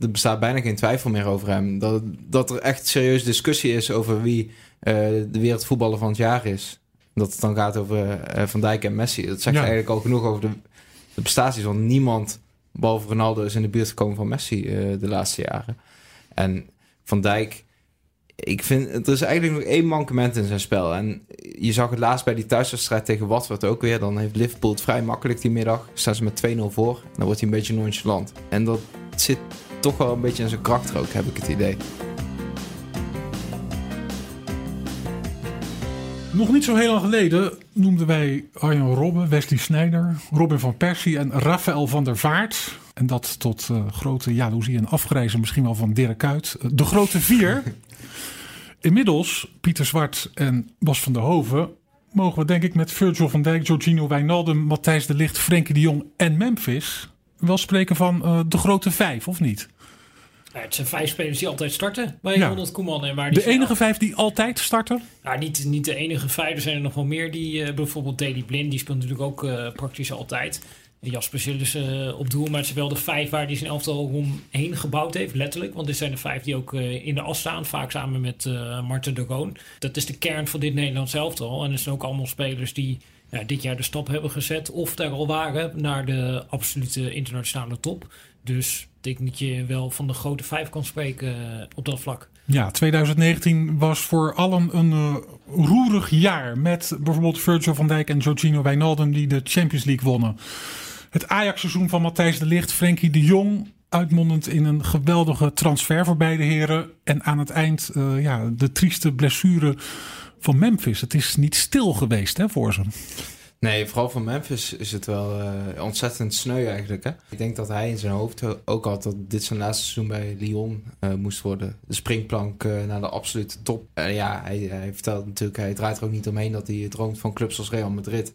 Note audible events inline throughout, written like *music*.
Er bestaat bijna geen twijfel meer over hem. Dat, dat er echt serieus discussie is over wie uh, de wereldvoetballer van het jaar is. Dat het dan gaat over uh, Van Dijk en Messi. Dat zegt ja. eigenlijk al genoeg over de, de prestaties. Want niemand, behalve Ronaldo, is in de buurt gekomen van Messi uh, de laatste jaren. En Van Dijk, ik vind, er is eigenlijk nog één mankement in zijn spel. En je zag het laatst bij die thuiswedstrijd tegen Watford ook weer. Dan heeft Liverpool het vrij makkelijk die middag. Staan ze met 2-0 voor. Dan wordt hij een beetje nonchalant. En dat zit toch wel een beetje in zijn karakter ook, heb ik het idee. Nog niet zo heel lang geleden noemden wij Arjen Robben, Wesley Sneijder, Robin van Persie en Rafael van der Vaart. En dat tot uh, grote jaloezie en afgrijzen misschien wel van Dirk Kuyt. De grote vier. *laughs* Inmiddels, Pieter Zwart en Bas van der Hoven, mogen we denk ik met Virgil van Dijk, Jorginho Wijnaldum, Matthijs de Ligt, Frenkie de Jong en Memphis wel spreken van uh, de grote vijf, of niet? Ja, het zijn vijf spelers die altijd starten bij ja. Ronald Koeman. En waar de enige vijf die altijd starten? Ja, niet, niet de enige vijf. Er zijn er nog wel meer. Die, uh, bijvoorbeeld Daley Blind, die speelt natuurlijk ook uh, praktisch altijd. Jasper Sillissen op doel, maar het zijn wel de vijf waar hij zijn elftal omheen gebouwd heeft, letterlijk. Want dit zijn de vijf die ook in de as staan, vaak samen met Marten de Roon. Dat is de kern van dit Nederlands elftal. En er zijn ook allemaal spelers die dit jaar de stap hebben gezet of daar al waren naar de absolute internationale top. Dus ik denk dat je wel van de grote vijf kan spreken op dat vlak. Ja, 2019 was voor allen een uh, roerig jaar. Met bijvoorbeeld Virgil van Dijk en Jorginho Wijnaldum die de Champions League wonnen. Het Ajax-seizoen van Matthijs de Ligt, Frenkie de Jong. Uitmondend in een geweldige transfer voor beide heren. En aan het eind uh, ja, de trieste blessure van Memphis. Het is niet stil geweest hè, voor ze. Nee, vooral voor Memphis is het wel uh, ontzettend sneu eigenlijk. Hè? Ik denk dat hij in zijn hoofd ook had dat dit zijn laatste seizoen bij Lyon uh, moest worden. De springplank uh, naar de absolute top. ja, hij, hij vertelt natuurlijk, hij draait er ook niet omheen dat hij droomt van clubs als Real Madrid.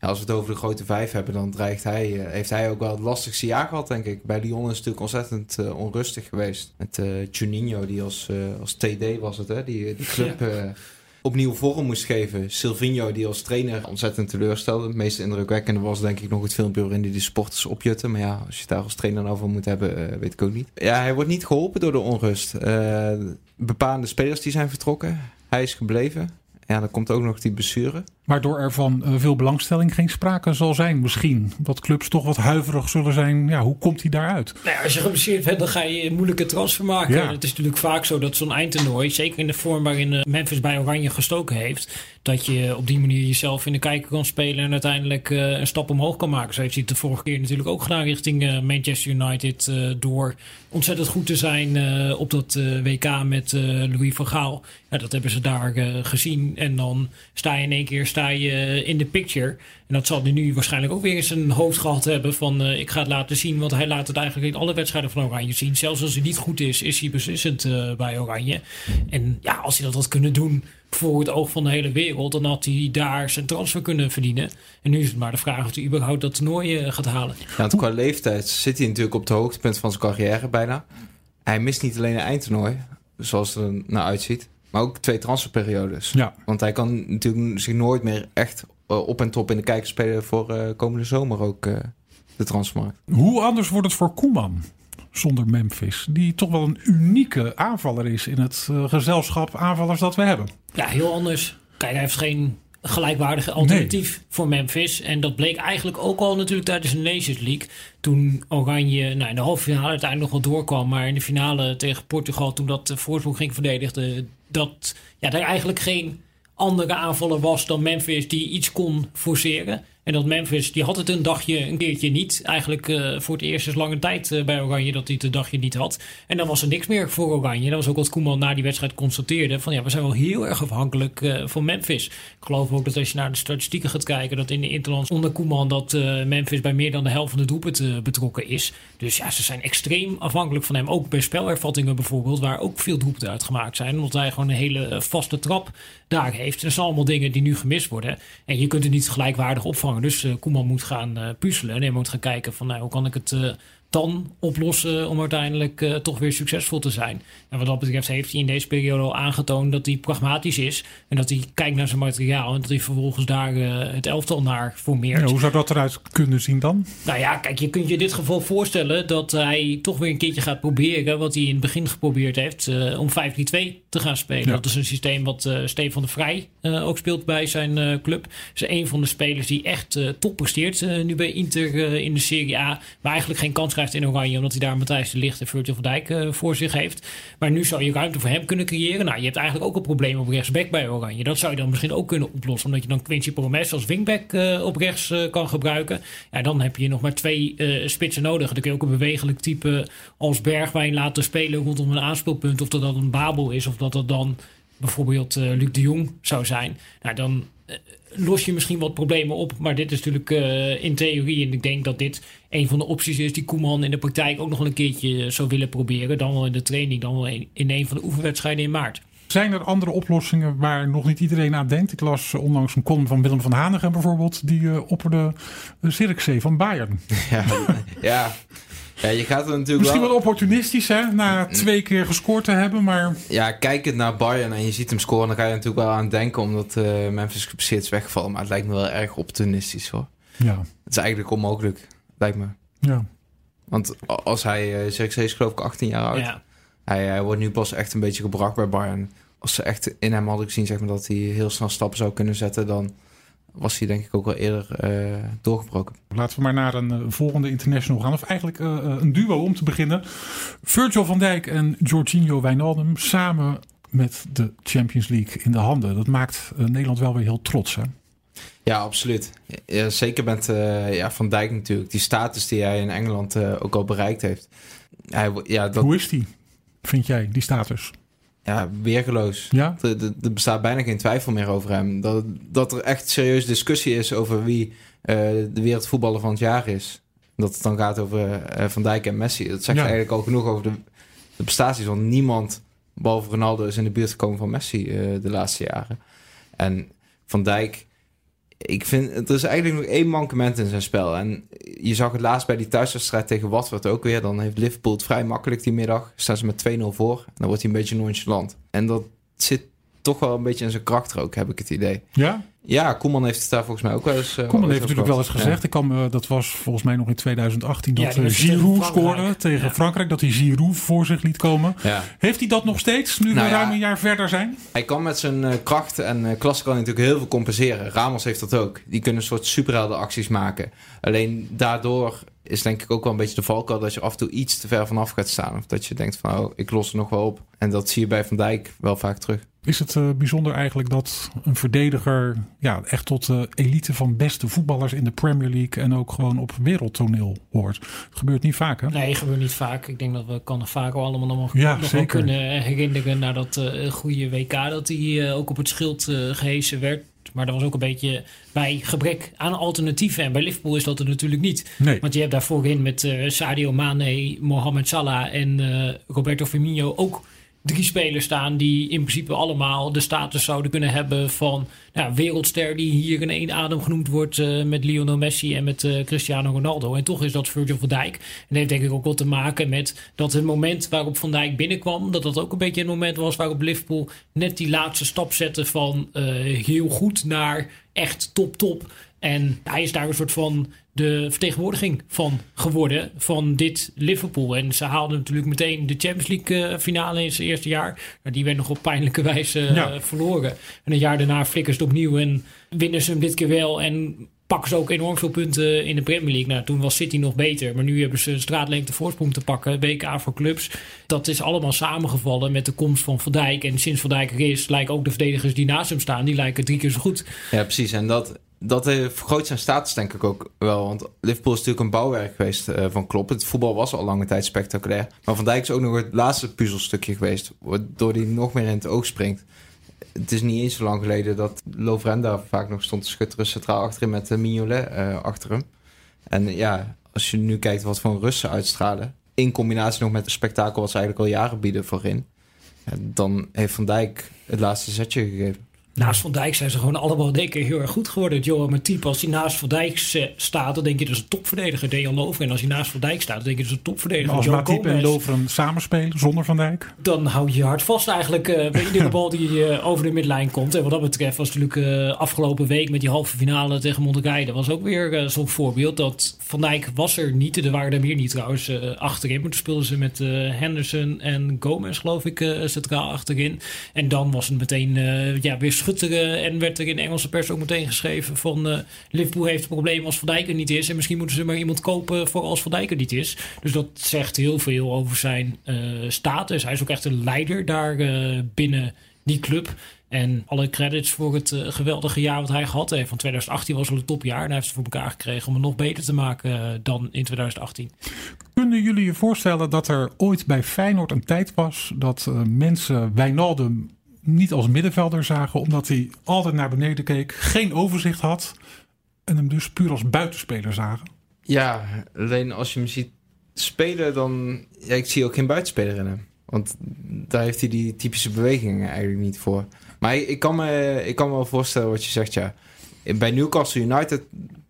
Ja, als we het over de grote vijf hebben, dan dreigt hij, heeft hij ook wel het lastigste jaar gehad, denk ik. Bij Lyon is het natuurlijk ontzettend onrustig geweest. Met Juninho, die als, als TD was het, hè? Die, die club... Ja opnieuw vorm moest geven. Silvino, die als trainer ontzettend teleurstelde. Het meest indrukwekkende was denk ik nog het filmpje waarin hij de sporters opjutte. Maar ja, als je daar als trainer nou van moet hebben, uh, weet ik ook niet. Ja, hij wordt niet geholpen door de onrust. Uh, bepaalde spelers die zijn vertrokken. Hij is gebleven. Ja, dan komt ook nog die blessure. Waardoor er van uh, veel belangstelling geen sprake zal zijn misschien. Dat clubs toch wat huiverig zullen zijn. Ja, hoe komt hij daaruit? Nou ja, als je geblesseerd bent, dan ga je een moeilijke transfer maken. Ja. Het is natuurlijk vaak zo dat zo'n eindtoernooi, zeker in de vorm waarin uh, Memphis bij Oranje gestoken heeft, dat je op die manier jezelf in de kijker kan spelen en uiteindelijk uh, een stap omhoog kan maken. Zo heeft hij het de vorige keer natuurlijk ook gedaan richting Manchester United door ontzettend goed te zijn op dat WK met Louis van Gaal. Ja, dat hebben ze daar gezien en dan sta je in één keer sta je in de picture. En dat zal hij nu waarschijnlijk ook weer eens een hoofd gehad hebben van uh, ik ga het laten zien. Want hij laat het eigenlijk in alle wedstrijden van Oranje zien. Zelfs als hij niet goed is, is hij beslissend uh, bij Oranje. En ja, als hij dat had kunnen doen voor het oog van de hele wereld, dan had hij daar zijn transfer kunnen verdienen. En nu is het maar de vraag of hij überhaupt dat toernooi gaat halen. Ja, qua leeftijd zit hij natuurlijk op het hoogtepunt van zijn carrière bijna. Hij mist niet alleen een eindtoernooi, zoals het er nou uitziet. Maar ook twee transferperiodes. Ja. Want hij kan natuurlijk zich nooit meer echt uh, op en top in de kijker spelen voor uh, komende zomer ook uh, de transfermarkt. Hoe anders wordt het voor Koeman zonder Memphis? Die toch wel een unieke aanvaller is in het gezelschap aanvallers dat we hebben. Ja, heel anders. Kijk, hij heeft geen gelijkwaardige alternatief nee. voor Memphis. En dat bleek eigenlijk ook al natuurlijk tijdens de Nations League. Toen Oranje nou, in de halve finale uiteindelijk nog wel doorkwam. Maar in de finale tegen Portugal, toen dat voorsprong ging verdedigen, dat ja, er eigenlijk geen andere aanvaller was dan Memphis die iets kon forceren. En dat Memphis, die had het een dagje, een keertje niet. Eigenlijk uh, voor het eerst is lange tijd uh, bij Oranje dat hij het een dagje niet had. En dan was er niks meer voor Oranje. Dat was ook wat Koeman na die wedstrijd constateerde. Van ja, we zijn wel heel erg afhankelijk uh, van Memphis. Ik geloof ook dat als je naar de statistieken gaat kijken... dat in de Interlands onder Koeman dat Memphis bij meer dan de helft van de doelpunten betrokken is. Dus ja, ze zijn extreem afhankelijk van hem. Ook bij spelervattingen bijvoorbeeld, waar ook veel doelpunten uitgemaakt zijn. Omdat hij gewoon een hele vaste trap daar heeft. En dat zijn allemaal dingen die nu gemist worden. En je kunt het niet gelijkwaardig opvangen. Dus uh, Koeman moet gaan uh, puzzelen. En hij moet gaan kijken van nou, hoe kan ik het uh, dan oplossen om uiteindelijk uh, toch weer succesvol te zijn. En wat dat betreft heeft hij in deze periode al aangetoond dat hij pragmatisch is. En dat hij kijkt naar zijn materiaal en dat hij vervolgens daar uh, het elftal naar formeert. Ja, hoe zou dat eruit kunnen zien dan? Nou ja, kijk, je kunt je in dit geval voorstellen dat hij toch weer een keertje gaat proberen wat hij in het begin geprobeerd heeft uh, om 5-3-2 te gaan spelen. Dat is een systeem wat Stefan de Vrij ook speelt bij zijn club. Is een van de spelers die echt top presteert nu bij Inter in de Serie A, maar eigenlijk geen kans krijgt in Oranje, omdat hij daar Matthijs de Ligt en Virgil van Dijk uh, voor zich heeft. Maar nu zou je ruimte voor hem kunnen creëren. Nou, je hebt eigenlijk ook een probleem op rechtsback bij Oranje. Dat zou je dan misschien ook kunnen oplossen, omdat je dan Quincy Promes als wingback uh, op rechts uh, kan gebruiken. Ja, dan heb je nog maar twee spitsen nodig. Dan kun je ook een bewegelijk type als Bergwijn laten spelen rondom een aanspeelpunt. Of dat dan een Babel is, of dat dat dan bijvoorbeeld Luc de Jong zou zijn. Nou, dan los je misschien wat problemen op. Maar dit is natuurlijk uh, in theorie. En ik denk dat dit een van de opties is die Koeman in de praktijk ook nog een keertje zou willen proberen. Dan wel in de training, dan wel in, een van de oefenwedstrijden in maart. Zijn er andere oplossingen waar nog niet iedereen aan denkt? Ik las onlangs een column van Willem van Hanegem bijvoorbeeld. Die uh, opperde de Zirkzee van Bayern. *laughs* Ja, ja. Ja, je gaat er natuurlijk Misschien wel... opportunistisch, hè? Na twee keer gescoord te hebben, maar... Ja, kijkend naar Bayern en je ziet hem scoren... dan ga je natuurlijk wel aan denken... omdat uh, Memphis geblesseerd is weggevallen. Maar het lijkt me wel erg opportunistisch, hoor. Ja. Het is eigenlijk onmogelijk, lijkt me. Ja. Want als hij... Uh, is geloof ik 18 jaar oud. Ja. Hij, hij, wordt nu pas echt een beetje gebracht bij Bayern. Als ze echt in hem hadden gezien zeg maar, dat hij heel snel stappen zou kunnen zetten... dan was hij denk ik ook wel eerder uh, doorgebroken. Laten we maar naar een uh, volgende international gaan. Of eigenlijk uh, een duo om te beginnen. Virgil van Dijk en Jorginho Wijnaldum samen met de Champions League in de handen. Dat maakt Nederland wel weer heel trots hè? Ja, absoluut. Ja, zeker met ja, Van Dijk natuurlijk. Die status die hij in Engeland ook al bereikt heeft. Hij, ja, dat... Hoe is die, vind jij, die status? Ja, weergeloos. Ja? Er, er, bestaat bijna geen twijfel meer over hem. Dat, dat er echt serieus discussie is over wie uh, de wereldvoetballer van het jaar is. Dat het dan gaat over uh, Van Dijk en Messi. Dat zegt eigenlijk al genoeg over de, de prestaties. Want niemand, behalve Ronaldo, is in de buurt gekomen van Messi uh, de laatste jaren. En Van Dijk ik vind, er is eigenlijk nog één mankement in zijn spel. En je zag het laatst bij die thuiswedstrijd tegen Watford ook weer. Dan heeft Liverpool het vrij makkelijk die middag. Staan ze met 2-0 voor. En dan wordt hij een beetje nonchalant. En dat zit toch wel een beetje in zijn kracht ook, heb ik het idee. Ja? Ja, Koeman heeft het daar volgens mij ook wel eens... Uh, Koeman heeft natuurlijk wel eens gezegd. Ik kan, uh, dat was volgens mij nog in 2018 dat ja, uh, Giroud scoorde tegen Frankrijk. Dat hij Giroud voor zich liet komen. Heeft hij dat nog steeds, nu nou we ruim een jaar verder zijn? Hij kan met zijn uh, kracht en klasse kan natuurlijk heel veel compenseren. Ramos heeft dat ook. Die kunnen een soort superhelden acties maken. Alleen daardoor is denk ik ook wel een beetje de valkuil dat je af en toe iets te ver vanaf gaat staan. Of dat je denkt van, oh, ik los er nog wel op. En dat zie je bij Van Dijk wel vaak terug. Is het uh, bijzonder eigenlijk dat een verdediger ja, echt tot de elite van beste voetballers in de Premier League en ook gewoon op wereldtoneel hoort? Het gebeurt niet vaak, hè? Nee, gebeurt niet vaak. Ik denk dat we kan vaak allemaal nog, ja, nog wel kunnen herinneren naar dat uh, goede WK dat hij uh, ook op het schild gehesen werd. Maar dat was ook een beetje bij gebrek aan alternatieven. En bij Liverpool is dat er natuurlijk niet. Nee. Want je hebt daar voorin met Sadio Mane, Mohamed Salah en Roberto Firmino ook drie spelers staan die in principe allemaal de status zouden kunnen hebben van nou, wereldster die hier in één adem genoemd wordt uh, met Lionel Messi en met uh, Cristiano Ronaldo. En toch is dat Virgil van Dijk. En heeft denk ik ook wat te maken met dat het moment waarop Van Dijk binnenkwam, dat dat ook een beetje een moment was waarop Liverpool net die laatste stap zette van uh, heel goed naar echt top top. En hij is daar een soort van de vertegenwoordiging van geworden van dit Liverpool. En ze haalden natuurlijk meteen de Champions League uh, finale in zijn eerste jaar. Nou, die werd nog op pijnlijke wijze uh, verloren. En een jaar daarna flikkers het opnieuw en winnen ze hem dit keer wel. En pakken ze ook enorm veel punten in de Premier League. Nou, toen was City nog beter. Maar nu hebben ze straatlengte voorsprong te pakken. WK voor clubs. Dat is allemaal samengevallen met de komst van Van Dijk. En sinds Van Dijk er is, lijken ook de verdedigers die naast hem staan... die lijken drie keer zo goed. Ja, precies. En dat dat vergroot zijn status denk ik ook wel. Want Liverpool is natuurlijk een bouwwerk geweest uh, van Klopp. Het voetbal was al lange tijd spectaculair. Maar Van Dijk is ook nog het laatste puzzelstukje geweest. Waardoor hij nog meer in het oog springt. Het is niet eens zo lang geleden dat Lovrenda vaak nog stond te schutteren centraal achterin met uh, Mignolet uh, achter hem. En ja, als je nu kijkt wat voor Russen uitstralen. In combinatie nog met het spektakel wat ze eigenlijk al jaren bieden voorin. dan heeft Van Dijk het laatste zetje gegeven. Naast Van Dijk zijn ze gewoon allemaal denk ik heel erg goed geworden. Johan type, als hij naast Van Dijk staat, dan denk je dat is een topverdediger. Dejan Loveren. En als hij naast Van Dijk staat, dan denk je dat is een topverdediger. als Matip en Loveren samenspelen zonder Van Dijk? Dan hou je je hart vast eigenlijk uh, bij iedere *laughs* bal die uh, over de midlijn komt. En wat dat betreft was natuurlijk uh, afgelopen week met die halve finale tegen Monterrey. Dat was ook weer zo'n voorbeeld. Dat Van Dijk was er niet. Er waren er meer niet trouwens achterin. Maar toen speelden ze met Henderson en Gomez geloof ik centraal achterin. En dan was het meteen ja, weer schutteren. En werd er in de Engelse pers ook meteen geschreven van uh, Liverpool heeft een probleem als Van Dijk er niet is. En misschien moeten ze maar iemand kopen voor als Van Dijk er niet is. Dus dat zegt heel veel over zijn uh, status. Hij is ook echt een leider daar uh, binnen die club. En alle credits voor het geweldige jaar wat hij gehad heeft. Van 2018 was wel een topjaar. En hij heeft het voor elkaar gekregen om het nog beter te maken dan in 2018. Kunnen jullie je voorstellen dat er ooit bij Feyenoord een tijd was dat mensen Wijnaldum niet als middenvelder zagen, omdat hij altijd naar beneden keek, geen overzicht had en hem dus puur als buitenspeler zagen. Ja, alleen als je hem ziet spelen, dan. Ja, ik zie ook geen buitenspeler in hem. Want daar heeft hij die typische bewegingen eigenlijk niet voor. Maar ik, kan, me, ik kan me wel voorstellen wat je zegt, ja. Bij Newcastle United,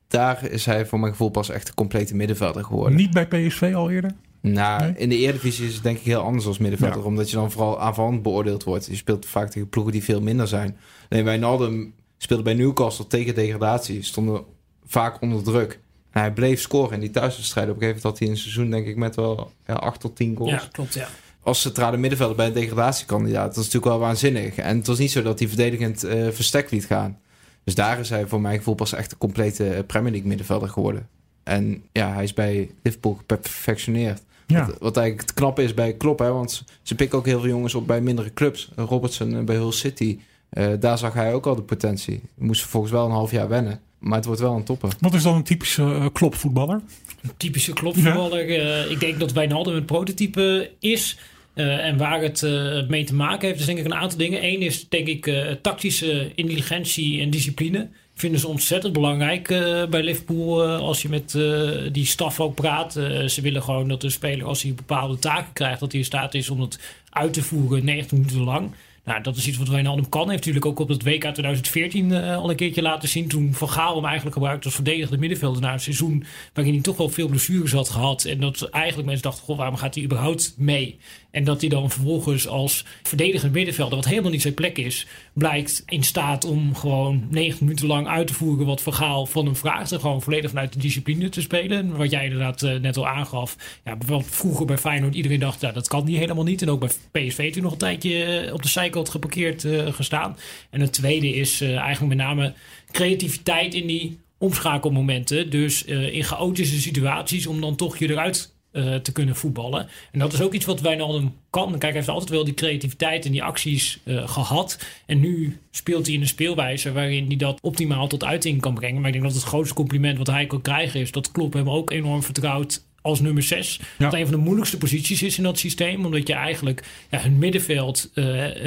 daar is hij voor mijn gevoel pas echt een complete middenvelder geworden. Niet bij PSV al eerder? Nou, in de Eredivisie is het denk ik heel anders als middenvelder. Omdat je dan vooral aanvallend beoordeeld wordt. Je speelt vaak tegen ploegen die veel minder zijn. Nee, Wijnaldum speelde bij Newcastle tegen degradatie. Stonden vaak onder druk. En hij bleef scoren in die thuiswedstrijden. Op een gegeven moment had hij een seizoen denk ik met wel ja, 8 tot 10 goals. Ja, klopt, ja. Als centrale middenvelder bij een degradatiekandidaat. Dat is natuurlijk wel waanzinnig. En het was niet zo dat hij verdedigend uh, verstek liet gaan. Dus daar is hij voor mijn gevoel pas echt een complete Premier League middenvelder geworden. En ja, hij is bij Liverpool geperfectioneerd. Ja. Wat, eigenlijk het knappe is bij Klopp, hè, want ze pikken ook heel veel jongens op bij mindere clubs. Robertson eh, bij Hull City, uh, daar zag hij ook al de potentie. Moest volgens wel een half jaar wennen, maar het wordt wel een topper. Wat is dan een typische uh, Klopp-voetballer? Een typische Klopp-voetballer? Ja. ik denk dat Wijnaldum een prototype is. Uh, en waar het uh, mee te maken heeft, is denk ik een aantal dingen. Eén is denk ik uh, tactische intelligentie en discipline vinden ze ontzettend belangrijk uh, bij Liverpool. Uh, als je met uh, die staf ook praat. ze willen gewoon dat de speler, als hij bepaalde taken krijgt, dat hij in staat is om het uit te voeren 90 minuten lang. Nou, dat is iets wat Wijnaldum kan. Heeft natuurlijk ook op het WK 2014 uh, al een keertje laten zien. Toen Van Gaal hem eigenlijk gebruikt als verdedigende middenvelder. Na een seizoen waarin hij toch wel veel blessures had gehad. En dat eigenlijk mensen dachten, goh, waarom gaat hij überhaupt mee? En dat hij dan vervolgens als verdedigend middenvelder, wat helemaal niet zijn plek is, blijkt in staat om gewoon 90 minuten lang uit te voeren wat Van Gaal van hem vraagt. En gewoon volledig vanuit de discipline te spelen. Wat jij inderdaad uh, net al aangaf. Ja, bijvoorbeeld vroeger bij Feyenoord, iedereen dacht, ja, dat kan die helemaal niet. En ook bij PSV toen nog een tijdje uh, op de zijkant geparkeerd uh, gestaan. En het tweede is eigenlijk met name creativiteit in die omschakelmomenten. Dus in chaotische situaties om dan toch je eruit te kunnen voetballen. En dat is ook iets wat Wijnaldum kan. Kijk, hij heeft altijd wel die creativiteit en die acties gehad. En nu speelt hij in een speelwijze waarin hij dat optimaal tot uiting kan brengen. Maar ik denk dat het grootste compliment wat hij kan krijgen is dat Klopp hem ook enorm vertrouwt als nummer 6. Ja. Wat een van de moeilijkste posities is in dat systeem. Omdat je eigenlijk ja, hun middenveld, uh,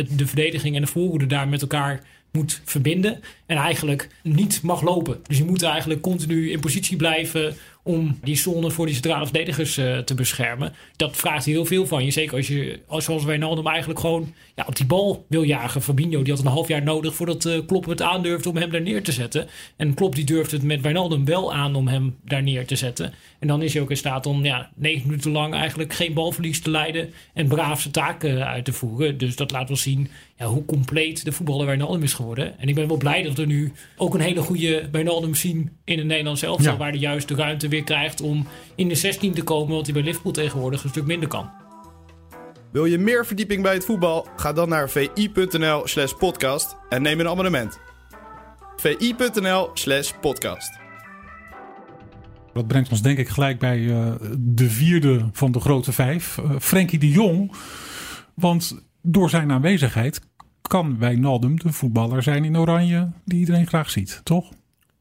de verdediging en de voorhoede daar met elkaar moet verbinden. En eigenlijk niet mag lopen. Dus je moet eigenlijk continu in positie blijven om die zone voor die centrale verdedigers uh, te beschermen. Dat vraagt heel veel van je. Zeker als je, als, zoals Wijnaldum eigenlijk gewoon ja, op die bal wil jagen. Fabinho die had een half jaar nodig voordat uh, Klopp het aandurfde om hem daar neer te zetten. En Klopp die durft het met Wijnaldum wel aan om hem daar neer te zetten. En dan is hij ook in staat om ja, negen minuten lang eigenlijk geen balverlies te leiden. En braaf zijn taken uit te voeren. Dus dat laat wel zien ja, hoe compleet de voetballer Wijnaldum is geworden. En ik ben wel blij dat we nu ook een hele goede Wijnaldum zien in het Nederlands elftal. Ja. Waar hij juist de ruimte weer krijgt om in de 16 te komen. Wat hij bij Liverpool tegenwoordig een stuk minder kan. Wil je meer verdieping bij het voetbal? Ga dan naar vi.nl slash podcast en neem een abonnement. vi.nl slash podcast. Dat brengt ons denk ik gelijk bij uh, de vierde van de grote vijf. Uh, Frenkie de Jong. Want door zijn aanwezigheid kan Wijnaldum de voetballer zijn in oranje die iedereen graag ziet, toch?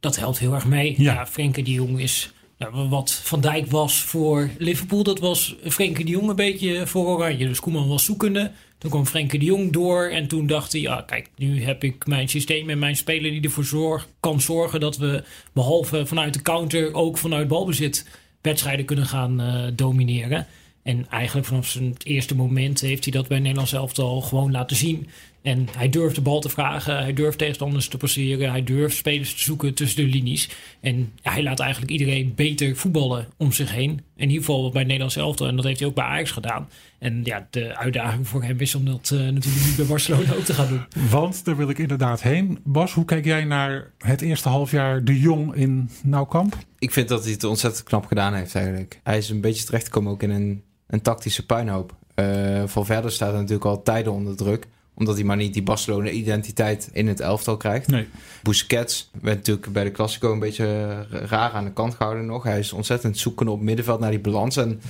Dat helpt heel erg mee. Ja, ja Frenkie de Jong is ja, wat Van Dijk was voor Liverpool, dat was Frenkie de Jong een beetje voor Oranje. Dus Koeman was zoekende. Toen kwam Frenkie de Jong door en toen dacht hij... ja, kijk, nu heb ik mijn systeem en mijn speler die ervoor zorg, kan zorgen... dat we behalve vanuit de counter ook vanuit balbezit wedstrijden kunnen gaan uh, domineren. En eigenlijk vanaf zijn eerste moment heeft hij dat bij Nederland zelf al gewoon laten zien. En hij durft de bal te vragen, hij durft tegenstanders te passeren, hij durft spelers te zoeken tussen de linies. En hij laat eigenlijk iedereen beter voetballen om zich heen. In ieder geval bij Nederlands elftal en dat heeft hij ook bij Ajax gedaan. En ja, de uitdaging voor hem is om dat uh, natuurlijk niet bij Barcelona ook te gaan doen. Want daar wil ik inderdaad heen. Bas, hoe kijk jij naar het eerste halfjaar de Jong in Nauwkamp? Ik vind dat hij het ontzettend knap gedaan heeft eigenlijk. Hij is een beetje terechtgekomen ook in een, een tactische puinhoop. Uh, van verder staat hij natuurlijk al tijden onder druk omdat hij maar niet die Barcelona-identiteit in het elftal krijgt. Nee. Busquets werd natuurlijk bij de Classico een beetje raar aan de kant gehouden nog. Hij is ontzettend zoeken op middenveld naar die balans. En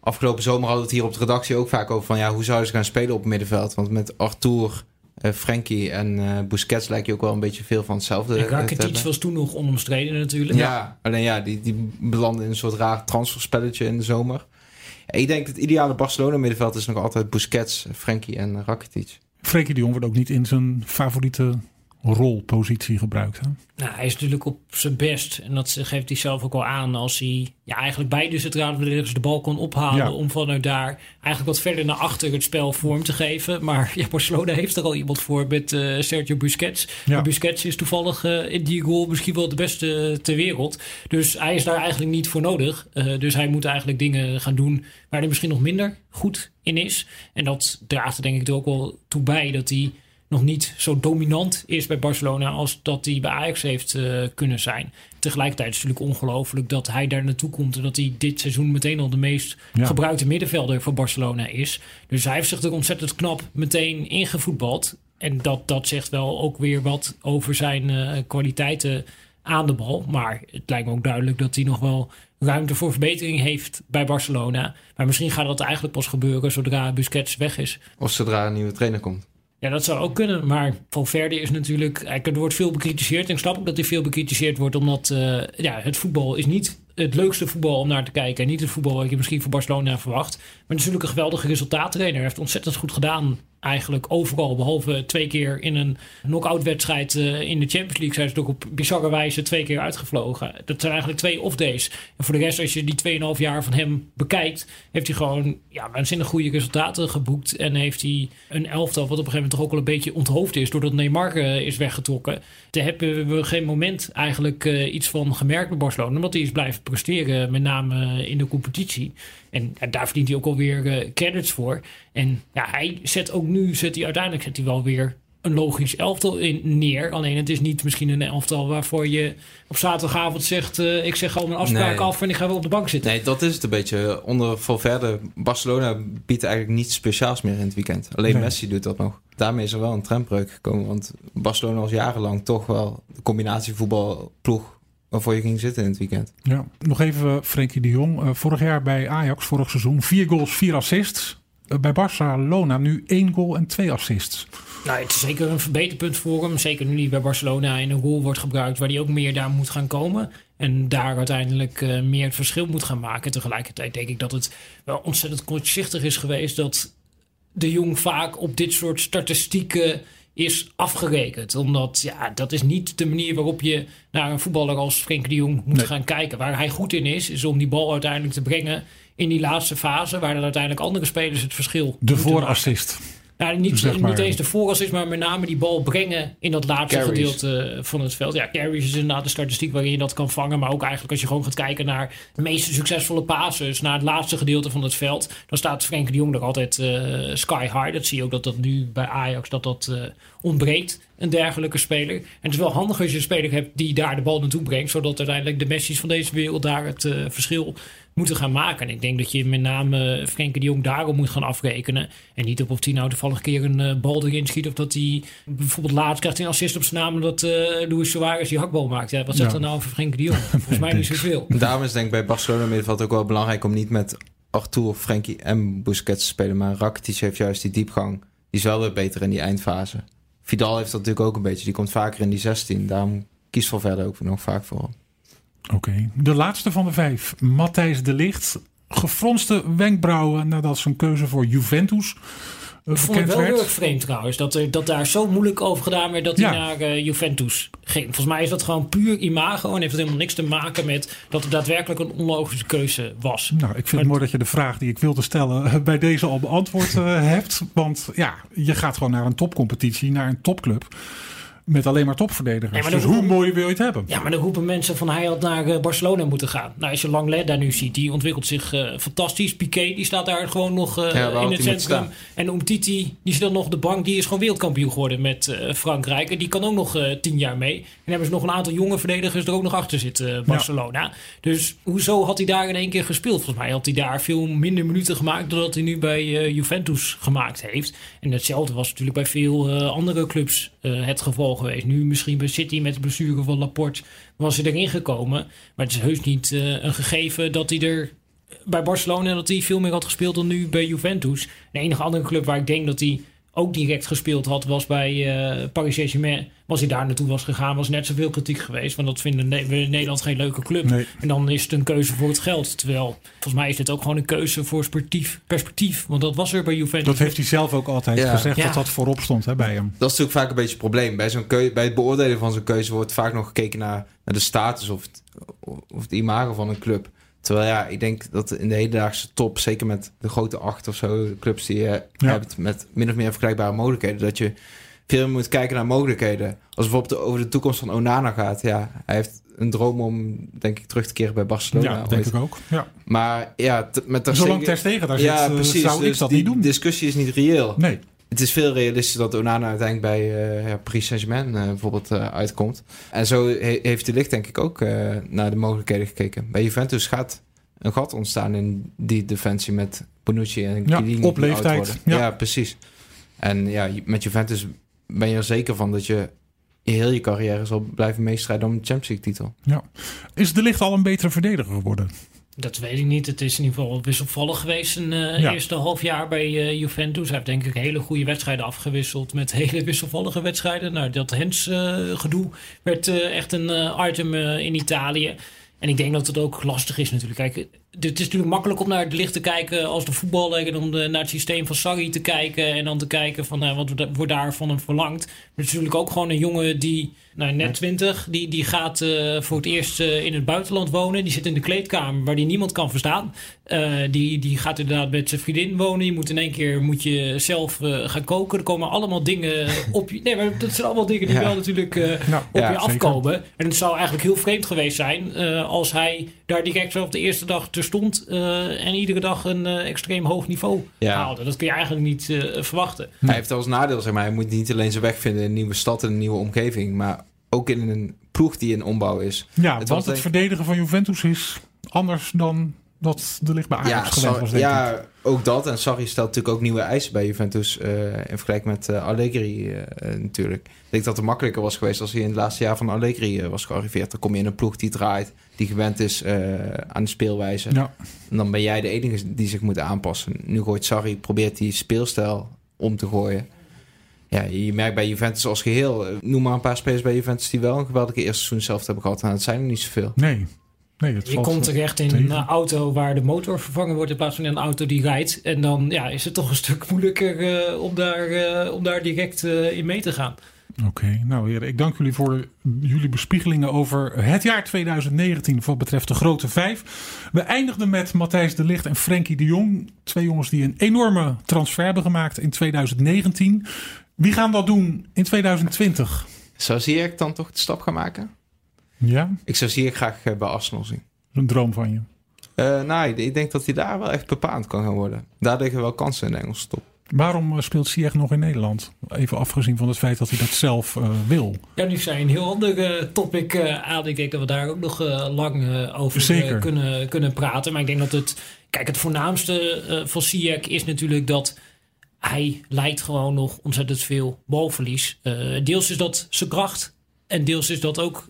afgelopen zomer hadden we het hier op de redactie ook vaak over van... ja, hoe zouden ze gaan spelen op middenveld? Want met Arthur, uh, Frenkie en uh, Busquets lijkt je ook wel een beetje veel van hetzelfde En Rakitic was toen nog onomstreden natuurlijk. Ja, ja. alleen ja, die, die belanden in een soort raar transferspelletje in de zomer. Ik denk dat het ideale Barcelona middenveld is nog altijd Busquets, Frenkie en Rakitic. Frenkie de Jong wordt ook niet in zijn favoriete rolpositie gebruikt. Hè? Nou, hij is natuurlijk op zijn best. En dat geeft hij zelf ook wel aan als hij ja, eigenlijk beide centrale verdedigers de bal kon ophalen. Ja. Om vanuit daar eigenlijk wat verder naar achter het spel vorm te geven. Maar ja, Barcelona heeft er al iemand voor met uh, Sergio Busquets. Ja. Maar Busquets is toevallig uh, in die goal misschien wel de beste ter wereld. Dus hij is daar eigenlijk niet voor nodig. Uh, dus hij moet eigenlijk dingen gaan doen waar hij misschien nog minder goed in is. En dat draagt er denk ik er ook wel toe bij dat hij nog niet zo dominant is bij Barcelona als dat hij bij Ajax heeft uh, kunnen zijn. Tegelijkertijd is het natuurlijk ongelooflijk dat hij daar naartoe komt en dat hij dit seizoen meteen al de meest Ja. gebruikte middenvelder van Barcelona is. Dus hij heeft zich er ontzettend knap meteen ingevoetbald. En dat, dat zegt wel ook weer wat over zijn uh, kwaliteiten aan de bal. Maar het lijkt me ook duidelijk dat hij nog wel ruimte voor verbetering heeft bij Barcelona. Maar misschien gaat dat eigenlijk pas gebeuren zodra Busquets weg is. Of zodra een nieuwe trainer komt. Ja, dat zou ook kunnen. Maar Valverde is natuurlijk... Er wordt veel bekritiseerd. En ik snap ook dat hij veel bekritiseerd wordt. Omdat uh, ja, het voetbal is niet het leukste voetbal om naar te kijken. En niet het voetbal wat je misschien van Barcelona verwacht. Maar natuurlijk een geweldige resultaattrainer. Hij heeft ontzettend goed gedaan eigenlijk overal. Behalve twee keer in een knock-out wedstrijd uh, in de Champions League... zijn ze toch op bizarre wijze twee keer uitgevlogen. Dat zijn eigenlijk twee off-days. En voor de rest, als je die 2,5 jaar van hem bekijkt... heeft hij gewoon ja, waanzinnig goede resultaten geboekt. En heeft hij een elftal wat op een gegeven moment toch ook wel een beetje onthoofd is... doordat Neymar uh, is weggetrokken. Daar hebben we geen moment eigenlijk uh, iets van gemerkt bij Barcelona... omdat hij is blijven presteren, met name in de competitie. En ja, daar verdient hij ook alweer uh, credits voor. En ja, hij zet ook nu, zet hij uiteindelijk zet hij wel weer een logisch elftal in neer. Alleen het is niet misschien een elftal waarvoor je op zaterdagavond zegt... Uh, ik zeg al mijn afspraak Nee. af en ik ga wel op de bank zitten. Nee, dat is het een beetje. Onder Valverde, Barcelona biedt eigenlijk niets speciaals meer in het weekend. Alleen Nee. Messi doet dat nog. Daarmee is er wel een trendbreuk gekomen. Want Barcelona was jarenlang toch wel de combinatievoetbalploeg waarvoor je ging zitten in het weekend. Ja. Nog even Frenkie de Jong. Uh, vorig jaar bij Ajax, vorig seizoen, vier goals, vier assists. Uh, bij Barcelona nu één goal en twee assists. Nou, het is zeker een verbeterpunt voor hem. Zeker nu hij bij Barcelona in een rol wordt gebruikt... waar hij ook meer daar moet gaan komen. En daar uiteindelijk uh, meer het verschil moet gaan maken. Tegelijkertijd denk ik dat het wel ontzettend kortzichtig is geweest... dat de Jong vaak op dit soort statistieken is afgerekend. Omdat ja, dat is niet de manier waarop je naar een voetballer als Frenkie de Jong moet Nee. gaan kijken. Waar hij goed in is, is om die bal uiteindelijk te brengen in die laatste fase... waar dan uiteindelijk andere spelers het verschil De voorassist. Nou, niet, Zeg maar. niet eens de voorassist, maar met name die bal brengen in dat laatste Carries. gedeelte van het veld. Ja, carries is inderdaad de statistiek waarin je dat kan vangen. Maar ook eigenlijk als je gewoon gaat kijken naar de meest succesvolle passes, naar het laatste gedeelte van het veld, dan staat Frenkie de Jong er altijd eh, sky high. Dat zie je ook dat dat nu bij Ajax dat dat eh, ontbreekt, een dergelijke speler. En het is wel handig als je een speler hebt die daar de bal naartoe brengt, zodat uiteindelijk de Messi's van deze wereld daar het eh, verschil moeten gaan maken. En ik denk dat je met name Frenkie de Jong daarom moet gaan afrekenen. En niet op of hij nou toevallig een keer een uh, bal erin schiet. Of dat hij bijvoorbeeld laatst krijgt hij een assist op zijn naam. Omdat uh, Luis Suarez die hakbal maakt. Ja, wat zegt Ja. er nou over Frenkie de Jong? Volgens mij niet *laughs* zoveel. Daarom is denk ik bij Barcelona middenveld ook wel belangrijk om niet met Arthur, Frenkie en Busquets te spelen. Maar Rakitic heeft juist die diepgang. Die is wel weer beter in die eindfase. Vidal heeft dat natuurlijk ook een beetje. Die komt vaker in die 16. Daarom kiest Valverde ook nog vaak voor hem. Oké. Okay. De laatste van de vijf. Matthijs de Licht. Gefronste wenkbrauwen nadat zijn keuze voor Juventus uh, Ik vond het wel heel erg vreemd trouwens. Dat, er, dat daar zo moeilijk over gedaan werd dat hij naar eh, Juventus ging. Volgens mij is dat gewoon puur imago. En heeft het helemaal niks te maken met dat het daadwerkelijk een onlogische keuze was. Nou, ik vind Maar- het mooi dat je de vraag die ik wilde stellen eh, bij deze al beantwoord eh, hebt. Want ja, je gaat gewoon naar een topcompetitie, naar een topclub. Met alleen maar topverdedigers. Nee, maar dus hoe mooi wil je het hebben? Ja, maar dan roepen mensen van hij had naar eh, Barcelona moeten gaan. Nou, als je Langlet daar nu ziet, die ontwikkelt zich eh, fantastisch. Piqué, die staat daar gewoon nog eh, in het centrum. staan? En Umtiti, die zit dan nog op de bank. Die is gewoon wereldkampioen geworden met eh, Frankrijk. En die kan ook nog eh, tien jaar mee. En dan hebben ze nog een aantal jonge verdedigers er ook nog achter zitten, Barcelona. Dus hoezo had hij daar in één keer gespeeld? Volgens mij had hij daar veel minder minuten gemaakt... dan dat hij nu bij eh, Juventus gemaakt heeft. En hetzelfde was natuurlijk bij veel eh, andere clubs eh, het geval geweest. Nu misschien bij City met de blessure van Laporte was hij erin gekomen. Maar het is heus niet eh, een gegeven dat hij er bij Barcelona dat hij veel meer had gespeeld dan nu bij Juventus. De enige andere club waar ik denk dat hij ook direct gespeeld had was bij eh, Paris Saint-Germain. Was hij daar naartoe was gegaan, was net zoveel kritiek geweest. Want dat vinden Ne- we in Nederland geen leuke club. Nee. En dan is het een keuze voor het geld. Terwijl, volgens mij is dit ook gewoon een keuze voor sportief perspectief. Want dat was er bij Juventus. Dat heeft hij zelf ook altijd Ja. gezegd Ja. dat dat voorop stond hè, bij hem. Dat is natuurlijk vaak een beetje het probleem. Bij, zo'n keu- bij het beoordelen van zo'n keuze wordt vaak nog gekeken naar, naar de status of het, of het imago van een club. Terwijl ja, ik denk dat in de hedendaagse top, zeker met de grote acht of zo, clubs die je Ja. hebt met min of meer vergelijkbare mogelijkheden, dat je veel meer moet kijken naar mogelijkheden. Als bijvoorbeeld over de toekomst van Onana gaat, ja, hij heeft een droom om, denk ik, terug te keren bij Barcelona. Ja, denk ik ook. Ja. Maar ja, met Ter Zolang Ter Stegen daar ja, zit, eh, precies. zou ik dus dat niet doen. discussie is niet reëel. Nee. Het is veel realistischer dat Onana uiteindelijk bij ja, Paris Saint-Germain eh, bijvoorbeeld eh, uitkomt. En zo he- heeft de licht denk ik ook naar de mogelijkheden gekeken. Bij Juventus gaat een gat ontstaan in die defensie met Bonucci en Ja, Chiellini op leeftijd. Ja. Ja. precies. En ja, met Juventus ben je er zeker van dat je heel je carrière zal blijven meestrijden om de Champions League titel. Is de licht al een betere verdediger geworden? Dat weet ik niet. Het is in ieder geval wisselvallig geweest een Ja. eerste half jaar bij eh, Juventus. Hij heeft denk ik hele goede wedstrijden afgewisseld met *laughs* hele wisselvallige wedstrijden. Nou, dat Hens eh, gedoe werd echt een item in Italië. En ik denk dat het ook lastig is natuurlijk. Kijk, het is natuurlijk makkelijk om naar het licht te kijken als de voetballer en om de, naar het systeem van Sarri te kijken en dan te kijken van wat wordt- daar van hem verlangd. Maar het is natuurlijk ook gewoon een jongen die, nou, net 20, die, die gaat eh, voor het eerst eh, in het buitenland wonen. Die zit in de kleedkamer waar die niemand kan verstaan. Eh, die, die gaat inderdaad met zijn vriendin wonen. Je moet in één keer moet je zelf gaan koken. Er komen allemaal dingen *laughs* op je. Nee, maar dat zijn allemaal dingen die Ja. wel natuurlijk Nou, op Ja, je zeker. afkomen. En het zou eigenlijk heel vreemd geweest zijn als hij daar direct zo op de eerste dag ter stond eh, en iedere dag een eh, extreem hoog niveau Ja. haalde. Dat kun je eigenlijk niet eh, verwachten. Hij heeft als nadeel, zeg maar, hij moet niet alleen zijn weg vinden in een nieuwe stad en een nieuwe omgeving, maar ook in een ploeg die in ombouw is. Ja, Het want het denk- verdedigen van Juventus is anders dan dat de licht bij Ajax ja, was, denk ik. ja ook dat. En Sarri stelt natuurlijk ook nieuwe eisen bij Juventus eh, in vergelijking met Allegri natuurlijk. Ik denk dat het makkelijker was geweest als hij in het laatste jaar van Allegri was gearriveerd. Dan kom je in een ploeg die draait, die gewend is eh, aan de speelwijze. Ja, En dan ben jij de enige die zich moet aanpassen. Nu gooit Sarri, probeert die speelstijl om te gooien. Ja, je merkt bij Juventus als geheel. eh, Noem maar een paar spelers bij Juventus die wel een geweldige eerste seizoen zelf hebben gehad. Nou, dat zijn er niet zoveel. nee. Nee, het Je valt komt terecht in tegen. een auto waar de motor vervangen wordt in plaats van in een auto die rijdt. En dan ja, is het toch een stuk moeilijker eh, om, daar, eh, om daar direct eh, in mee te gaan. Oké, nou heren, ik dank jullie voor jullie bespiegelingen over het jaar 2019 wat betreft de grote vijf. We eindigden met Matthijs de Ligt en Frenkie de Jong. Twee jongens die een enorme transfer hebben gemaakt in 2019. Wie gaan dat doen in 2020? Zou Ziyech dan toch de stap gaan maken? Ja, Ik zou Ziyech graag eh, bij Arsenal zien. een droom van je. Eh, nou, ik- ik denk dat hij daar wel echt bepaald kan gaan worden. Daar liggen wel kansen in de Engelse top. Waarom eh, speelt Ziyech nog in Nederland? Even afgezien van het feit dat hij dat zelf eh, wil. Ja, nu zijn een heel ander eh, topic eh, aan. Ik denk dat we daar ook nog lang over Zeker. kunnen, kunnen praten. Maar ik denk dat het... Kijk, het voornaamste van Ziyech is natuurlijk dat... Hij leidt gewoon nog ontzettend veel balverlies. Deels is dat zijn kracht. En deels is dat ook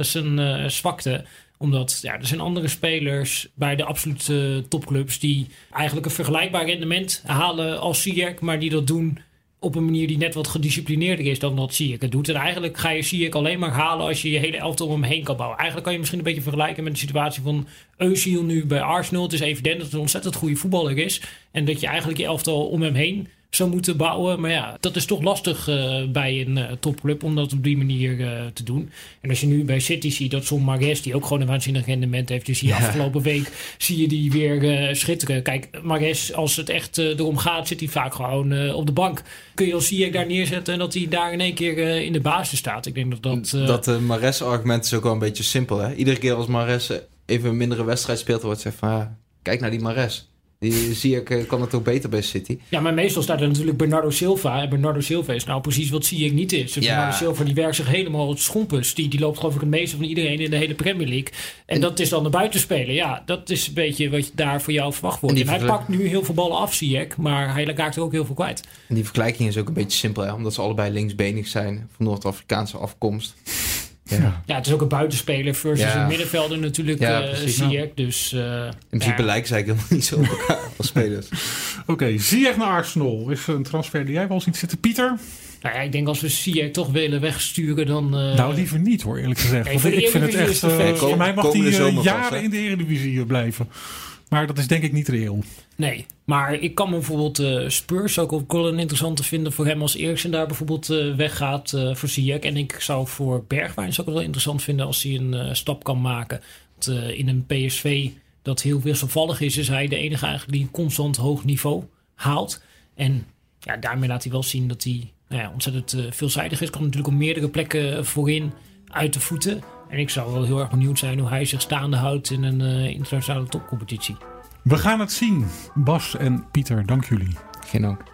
zijn zwakte omdat ja, er zijn andere spelers bij de absolute topclubs... die eigenlijk een vergelijkbaar rendement halen als Ziyech... maar die dat doen op een manier die net wat gedisciplineerder is dan dat Ziyech het doet. En eigenlijk ga je Ziyech alleen maar halen als je je hele elftal om hem heen kan bouwen. Eigenlijk kan je misschien een beetje vergelijken met de situatie van Özil nu bij Arsenal. Het is evident dat het een ontzettend goede voetballer is. En dat je eigenlijk je elftal om hem heen zou moeten bouwen. Maar ja, dat is toch lastig uh, bij een uh, topclub om dat op die manier uh, te doen. En als je nu bij City ziet dat zo'n Mares, die ook gewoon een waanzinnig rendement heeft. Dus hier ja. afgelopen week zie je die weer schitteren. Kijk, Mares, als het echt erom gaat, zit hij vaak gewoon op de bank. Kun je als Ziyech daar neerzetten en dat hij daar in één keer in de basis staat. Ik denk dat dat... dat Mares-argument is ook wel een beetje simpel. Hè? Iedere keer als Mares even een mindere wedstrijd speelt, wordt zegt van... Kijk naar die Mares. Die zie ik, eh, kan het ook beter bij City. Ja, maar meestal staat er natuurlijk Bernardo Silva. En Bernardo Silva is nou precies wat zie ik niet is. Dus ja. Bernardo Silva die werkt zich helemaal het schompus. Die, die loopt geloof ik het meeste van iedereen in de hele Premier League. En, dat is dan de buitenspeler. Ja, dat is een beetje wat daar voor jou verwacht wordt. En, hij pakt nu heel veel ballen af, zie ik. Maar hij raakt er ook heel veel kwijt. En die vergelijking is ook een beetje simpel. Hè? Omdat ze allebei linksbenig zijn. Van Noord-Afrikaanse afkomst. Ja. ja, het is ook een buitenspeler versus een middenvelder natuurlijk, ja, uh, Ziyech. Dus, uh, In principe lijken ze eigenlijk helemaal niet zo op elkaar als spelers. *laughs* Oké, okay, Ziyech naar Arsenal. Is een transfer die jij wel ziet zitten, Pieter? Nou ja, ik denk als we Ziyech toch willen wegsturen, dan... Uh... Nou, liever niet hoor, eerlijk gezegd. Nee, Want ik vind het echt... Uh, voor mij mag hij jaren in de Eredivisie blijven. Maar dat is denk ik niet reëel. Nee, maar ik kan bijvoorbeeld uh, Spurs ook wel een interessante vinden voor hem als Eriksen daar bijvoorbeeld uh, weggaat uh, voor Ziyech. En ik zou voor Bergwijn ook wel interessant vinden als hij een stap kan maken. In een PSV dat heel wisselvallig is, is hij de enige eigenlijk die een constant hoog niveau haalt. En ja, daarmee laat hij wel zien dat hij nou ja, ontzettend veelzijdig is. Kan natuurlijk op meerdere plekken voorin uit de voeten. En ik zou wel heel erg benieuwd zijn hoe hij zich staande houdt in een internationale topcompetitie. We gaan het zien. Bas en Pieter, dank jullie. Geen dank.